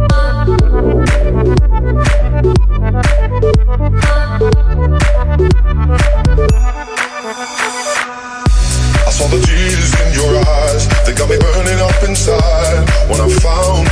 I saw the tears in your eyes, they got me burning up inside. When I found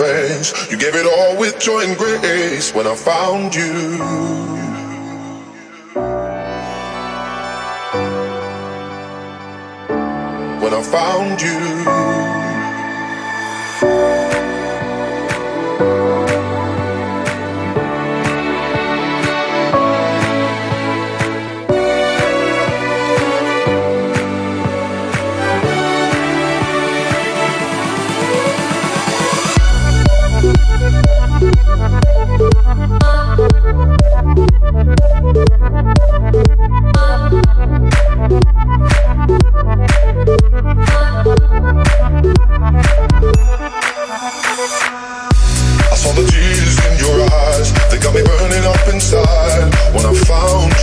You gave it all with joy and grace when I found you. when I found you. phone.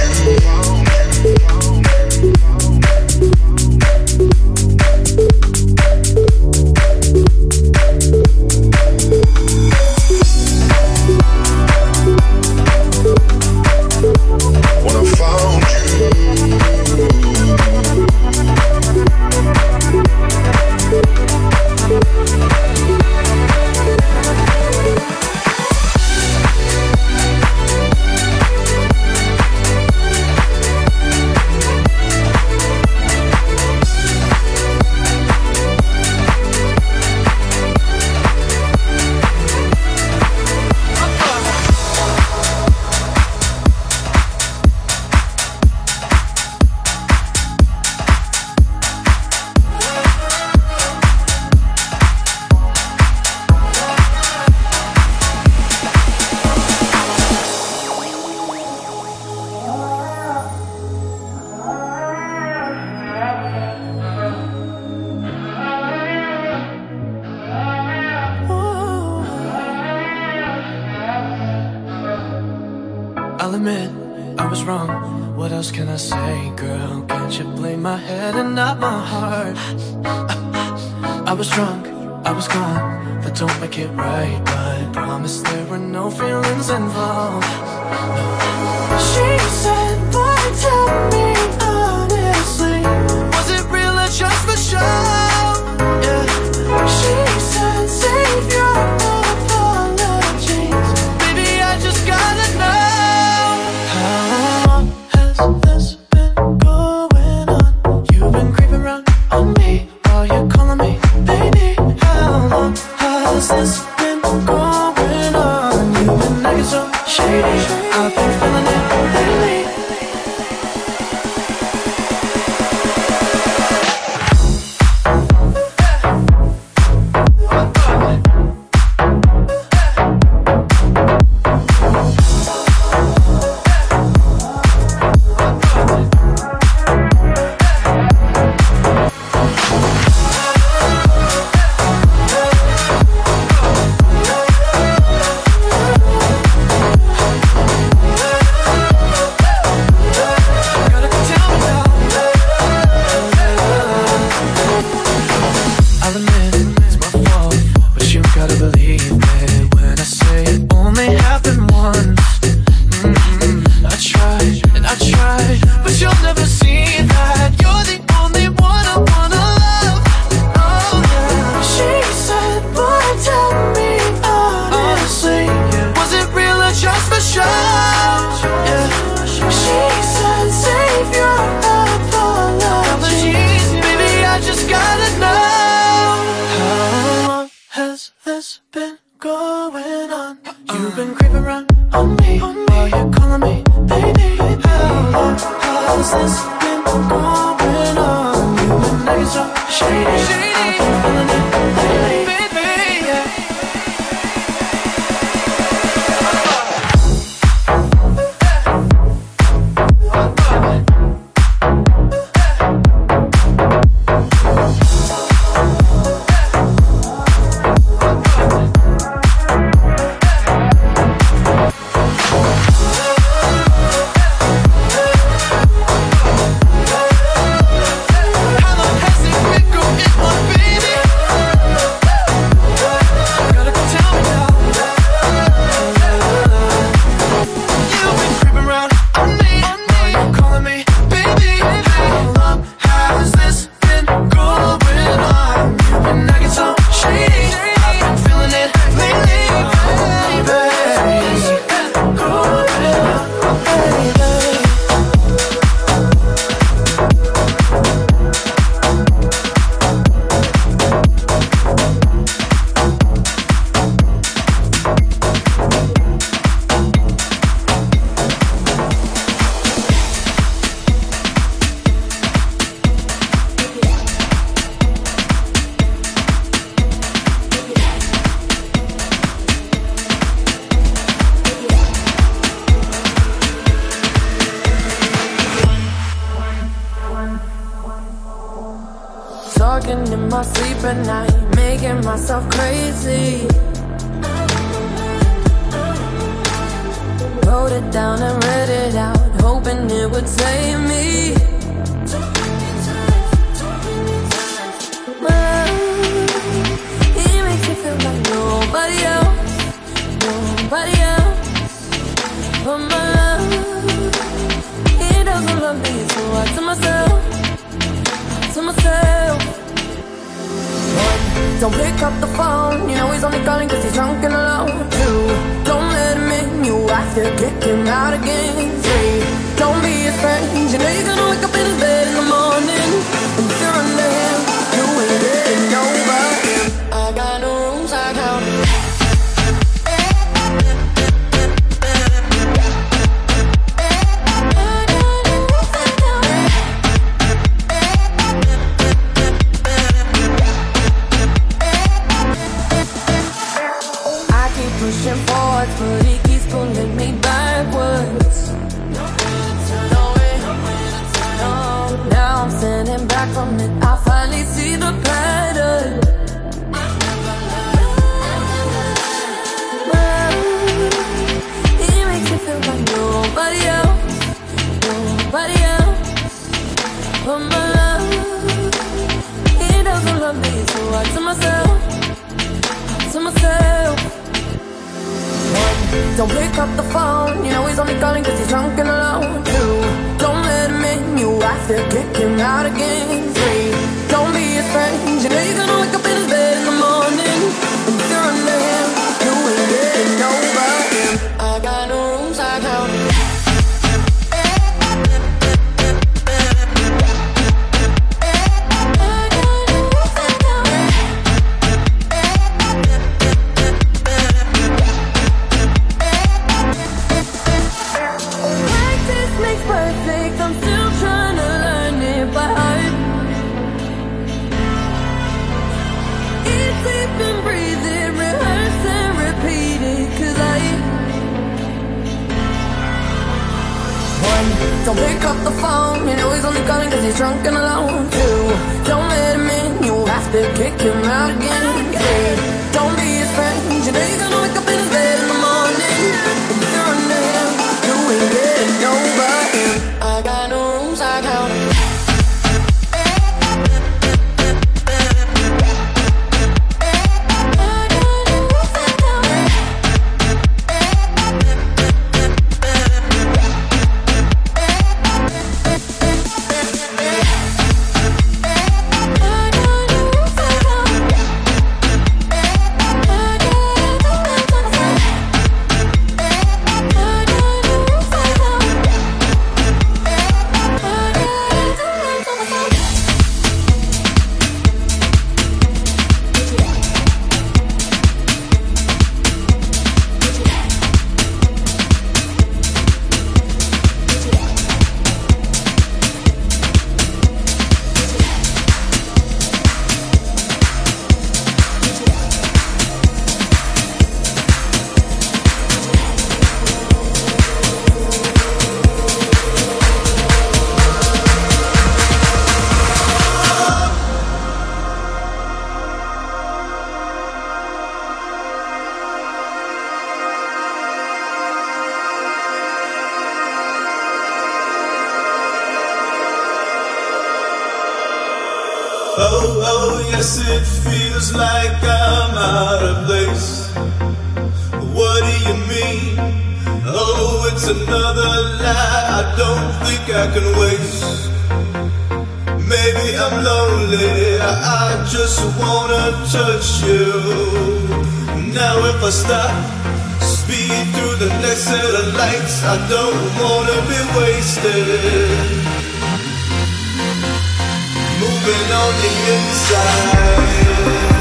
I'll admit I was wrong. What else can I say, girl? Can't you blame my head and not my heart? I was drunk, I was gone. That don't make it right, but promise there were no feelings involved. She said, "Why tell me honestly? Was it real or just for show?" For Talking in my sleep at night, making myself crazy. Wrote it down and read it out, hoping it would save me. Love, he makes me feel like nobody else, nobody else. But my love, he doesn't love me, so I tell myself to myself. One, don't pick up the phone. You know he's only calling cause he's drunk and alone. Two, don't let him in. You have to kick him out again. Three, don't be his friend. You know you're gonna wake up in his bed in the morning. can. Maybe I'm lonely, I just wanna touch you. Now if I stop, speed through the next set of lights, I don't wanna be wasted. Moving on the inside.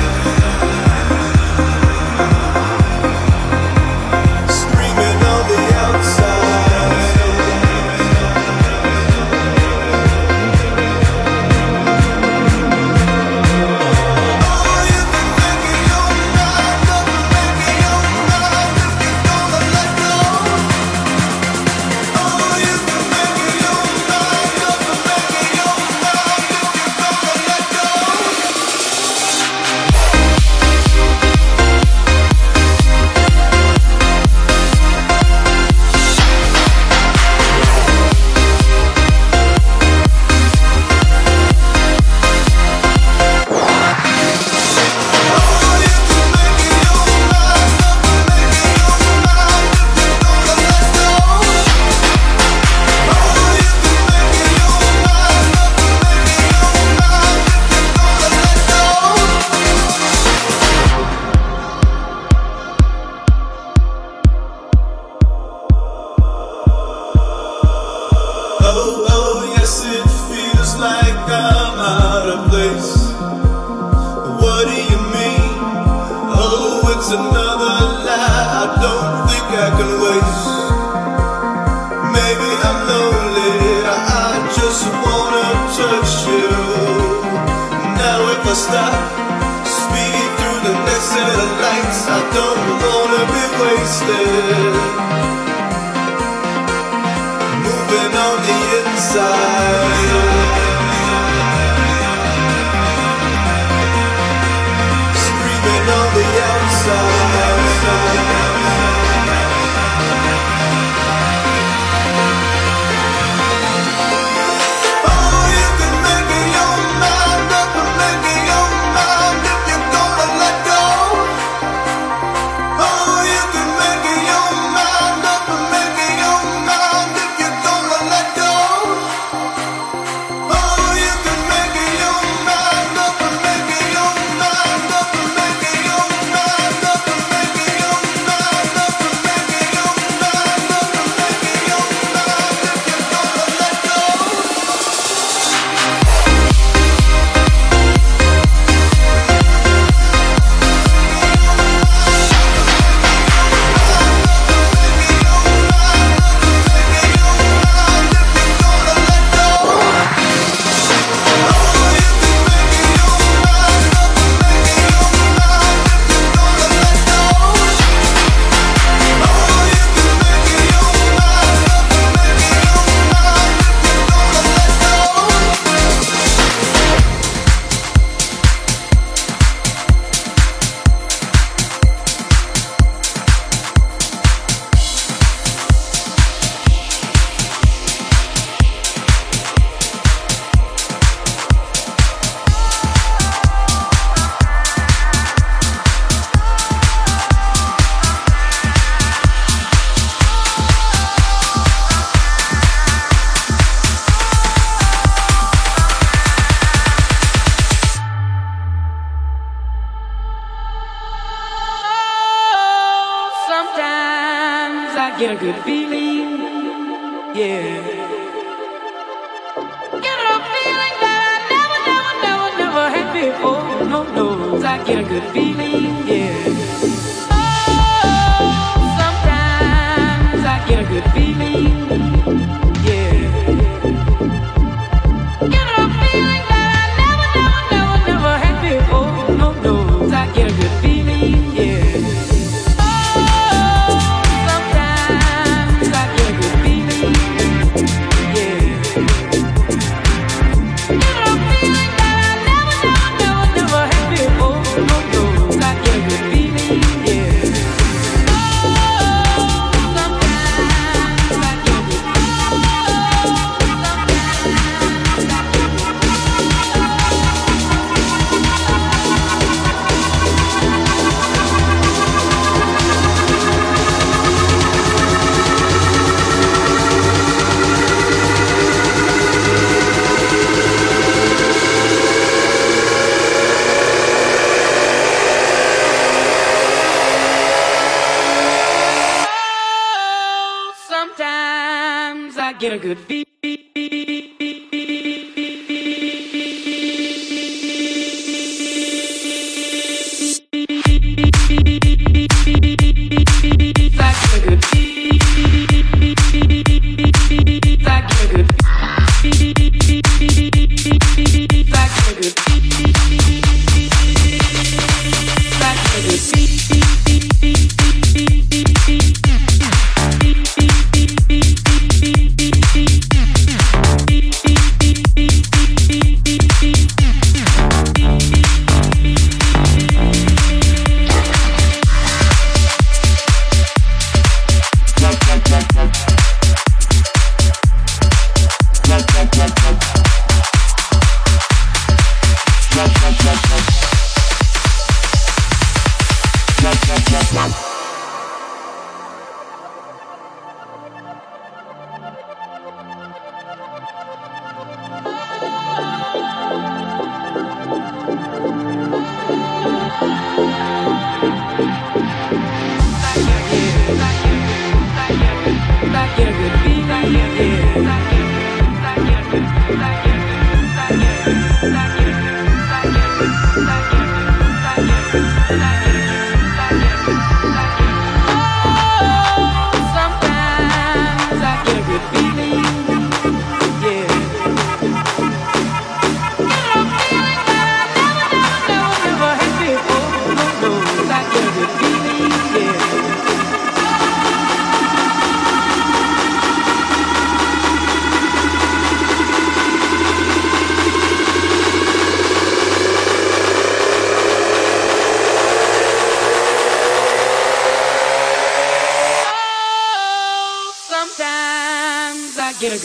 A good beat.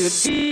I get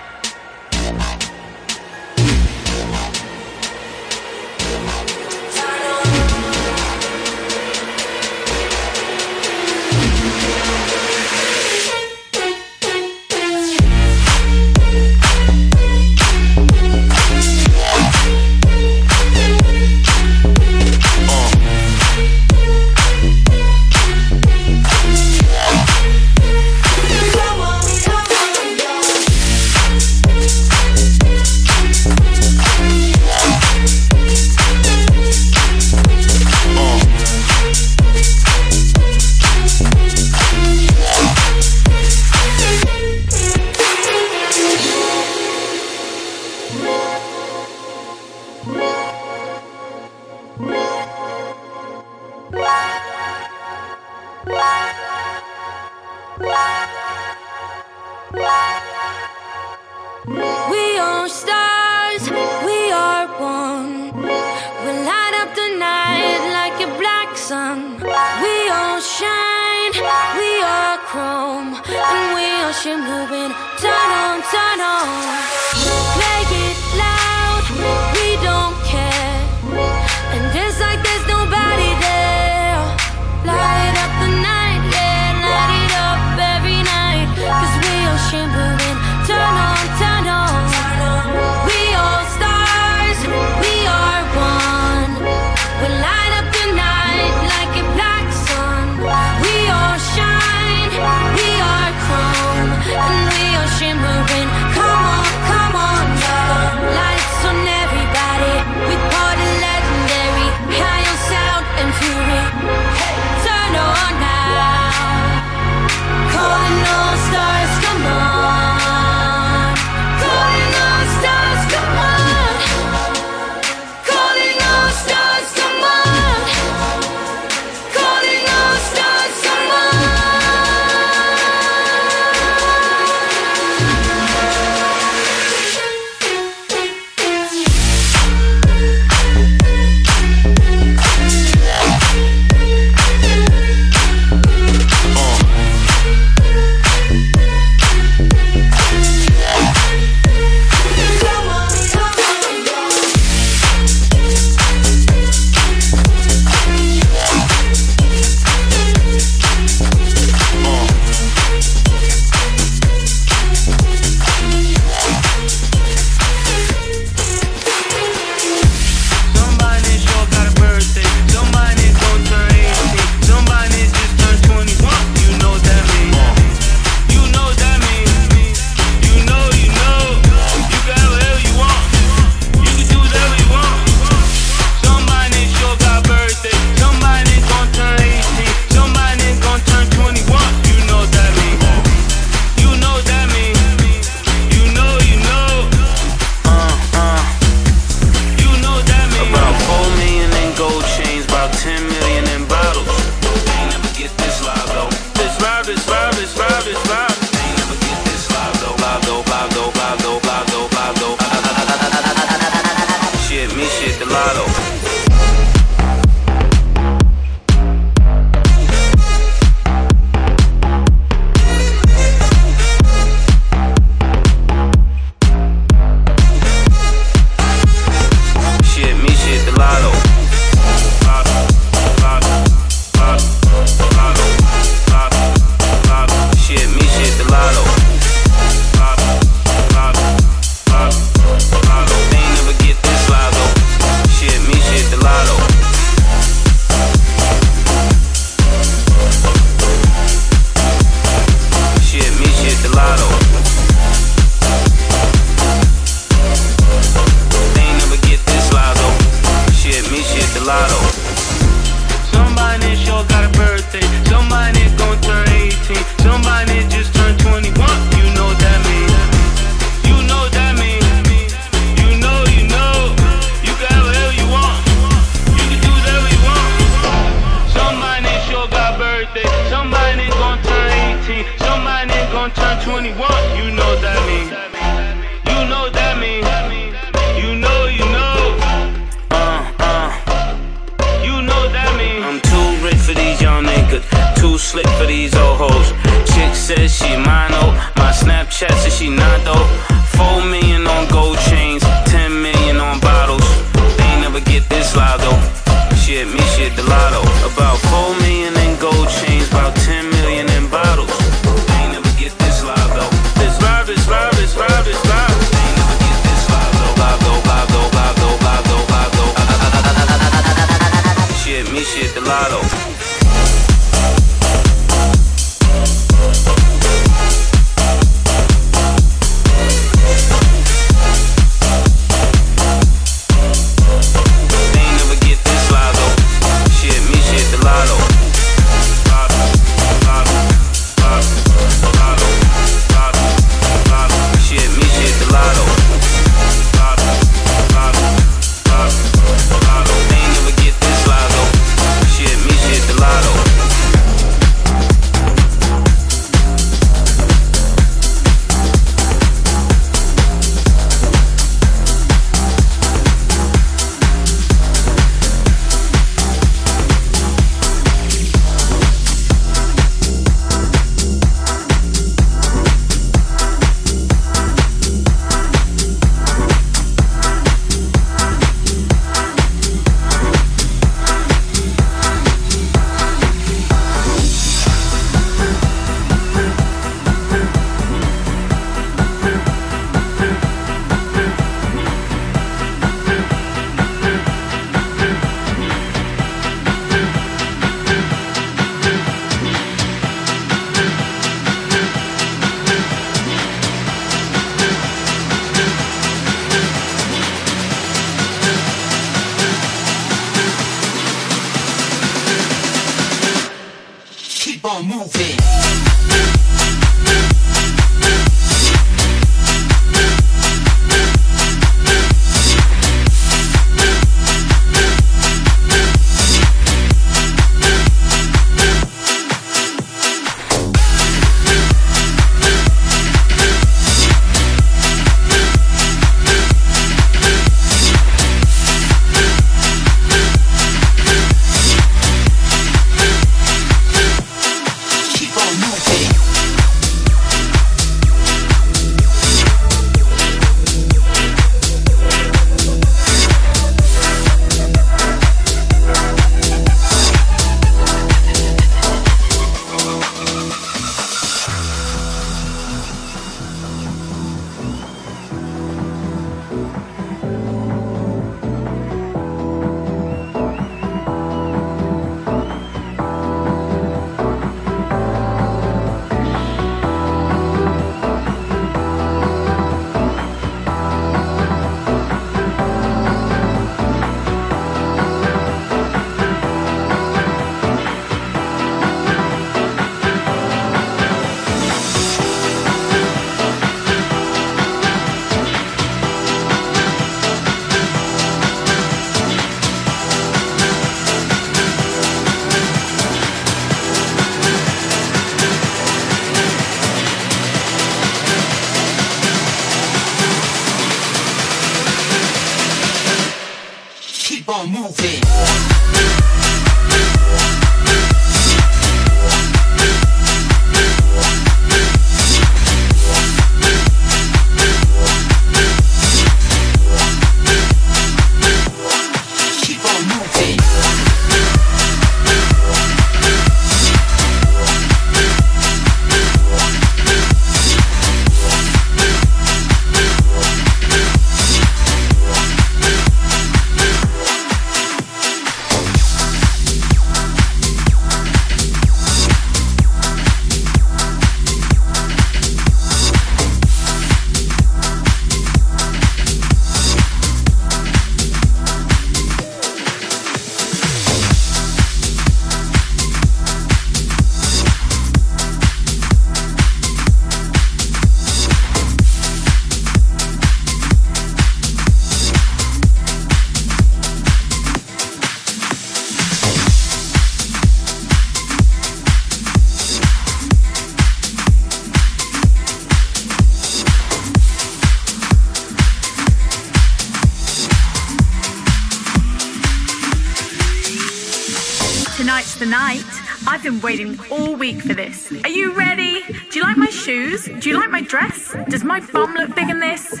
waiting all week for this. Are you ready? Do you like my shoes? Do you like my dress? Does my bum look big in this?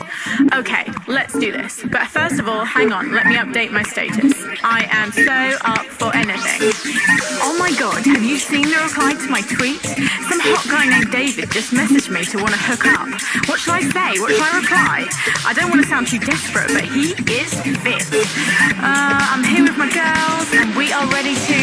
Okay, let's do this. But first of all, hang on, let me update my status. I am so up for anything. Oh my god, have you seen the reply to my tweet? Some hot guy named David just messaged me to want to hook up. What should I say? What should I reply? I don't want to sound too desperate, but he is fit. Uh, I'm here with my girls, and we are ready to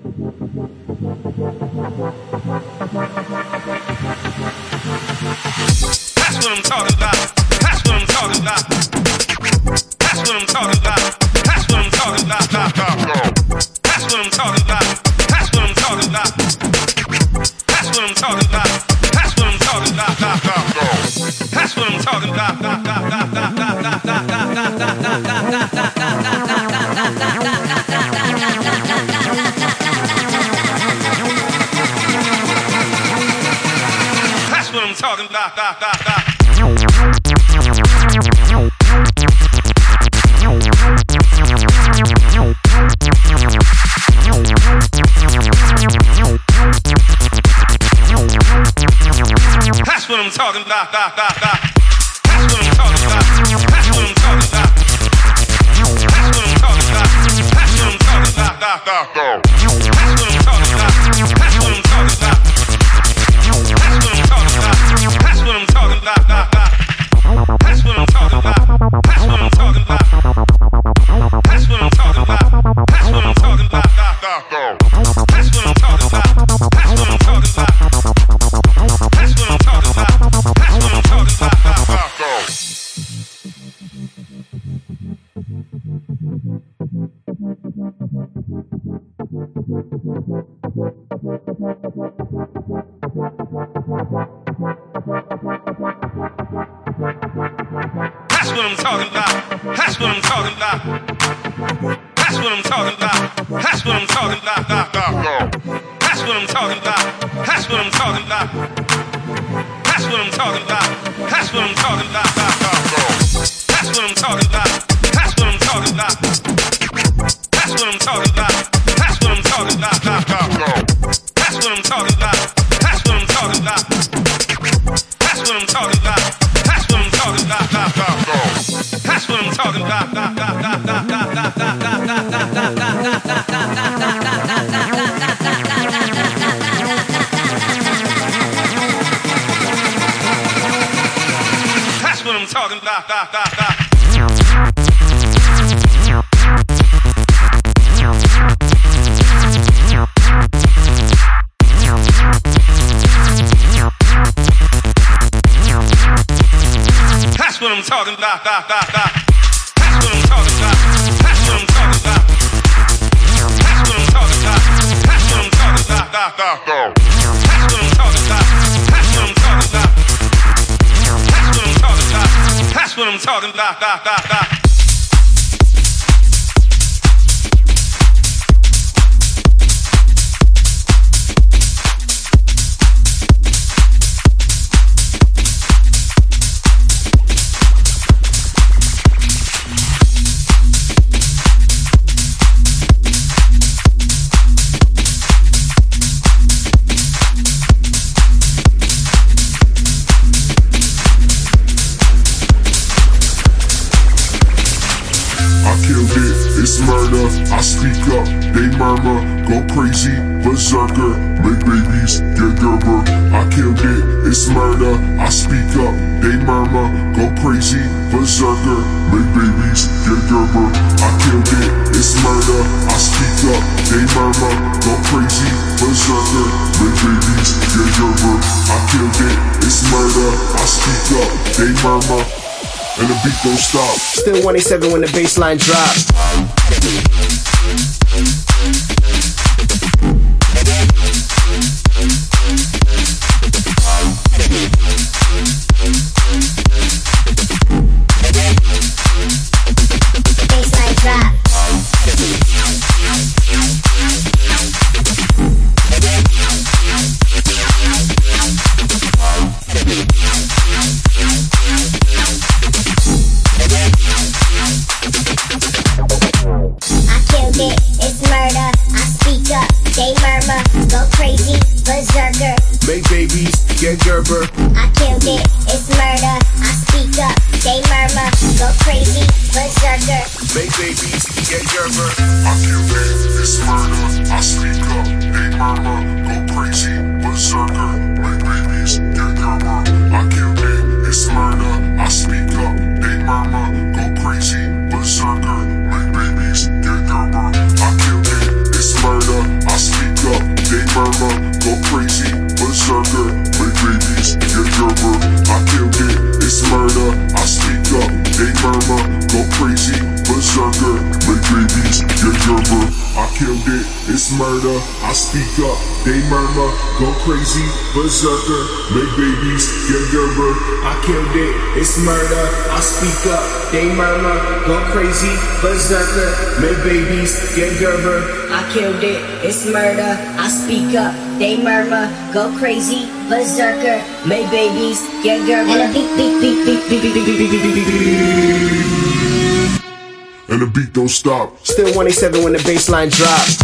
Thank you. tá, tá, tá, tá. talking about. That's what I'm talking about. That's what I'm talking about. They murmur, go crazy, berserker, make babies get gerber. I killed it, it's murder, I speak up, they murmur, and the beat don't stop. Still 187 when the bass line drops. Speak up, they murmur, go crazy, berserker, make babies, get gerber. I killed it, it's murder. I speak up, they murmur, go crazy, berserker, make babies, get gerber. I killed it, it's murder. I speak up, they murmur, go crazy, berserker, make babies, get gerber. And a beat, beat, beat, beat, beat, beat, beat, beat, beat, beat, beat, beat, beat. And the beat don't stop. Still 187 when the bass line drops.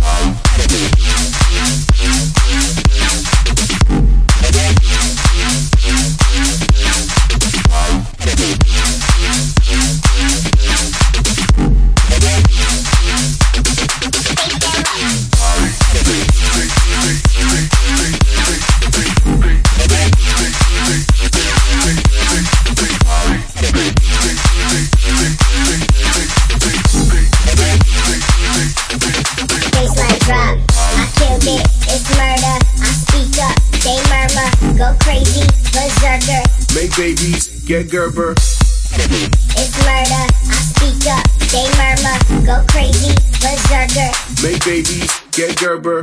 Get Gerber. It's murder. I speak up. They murmur. Go crazy. Berserker. Make babies. Get Gerber.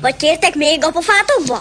Vagy kértek még a pofátokba?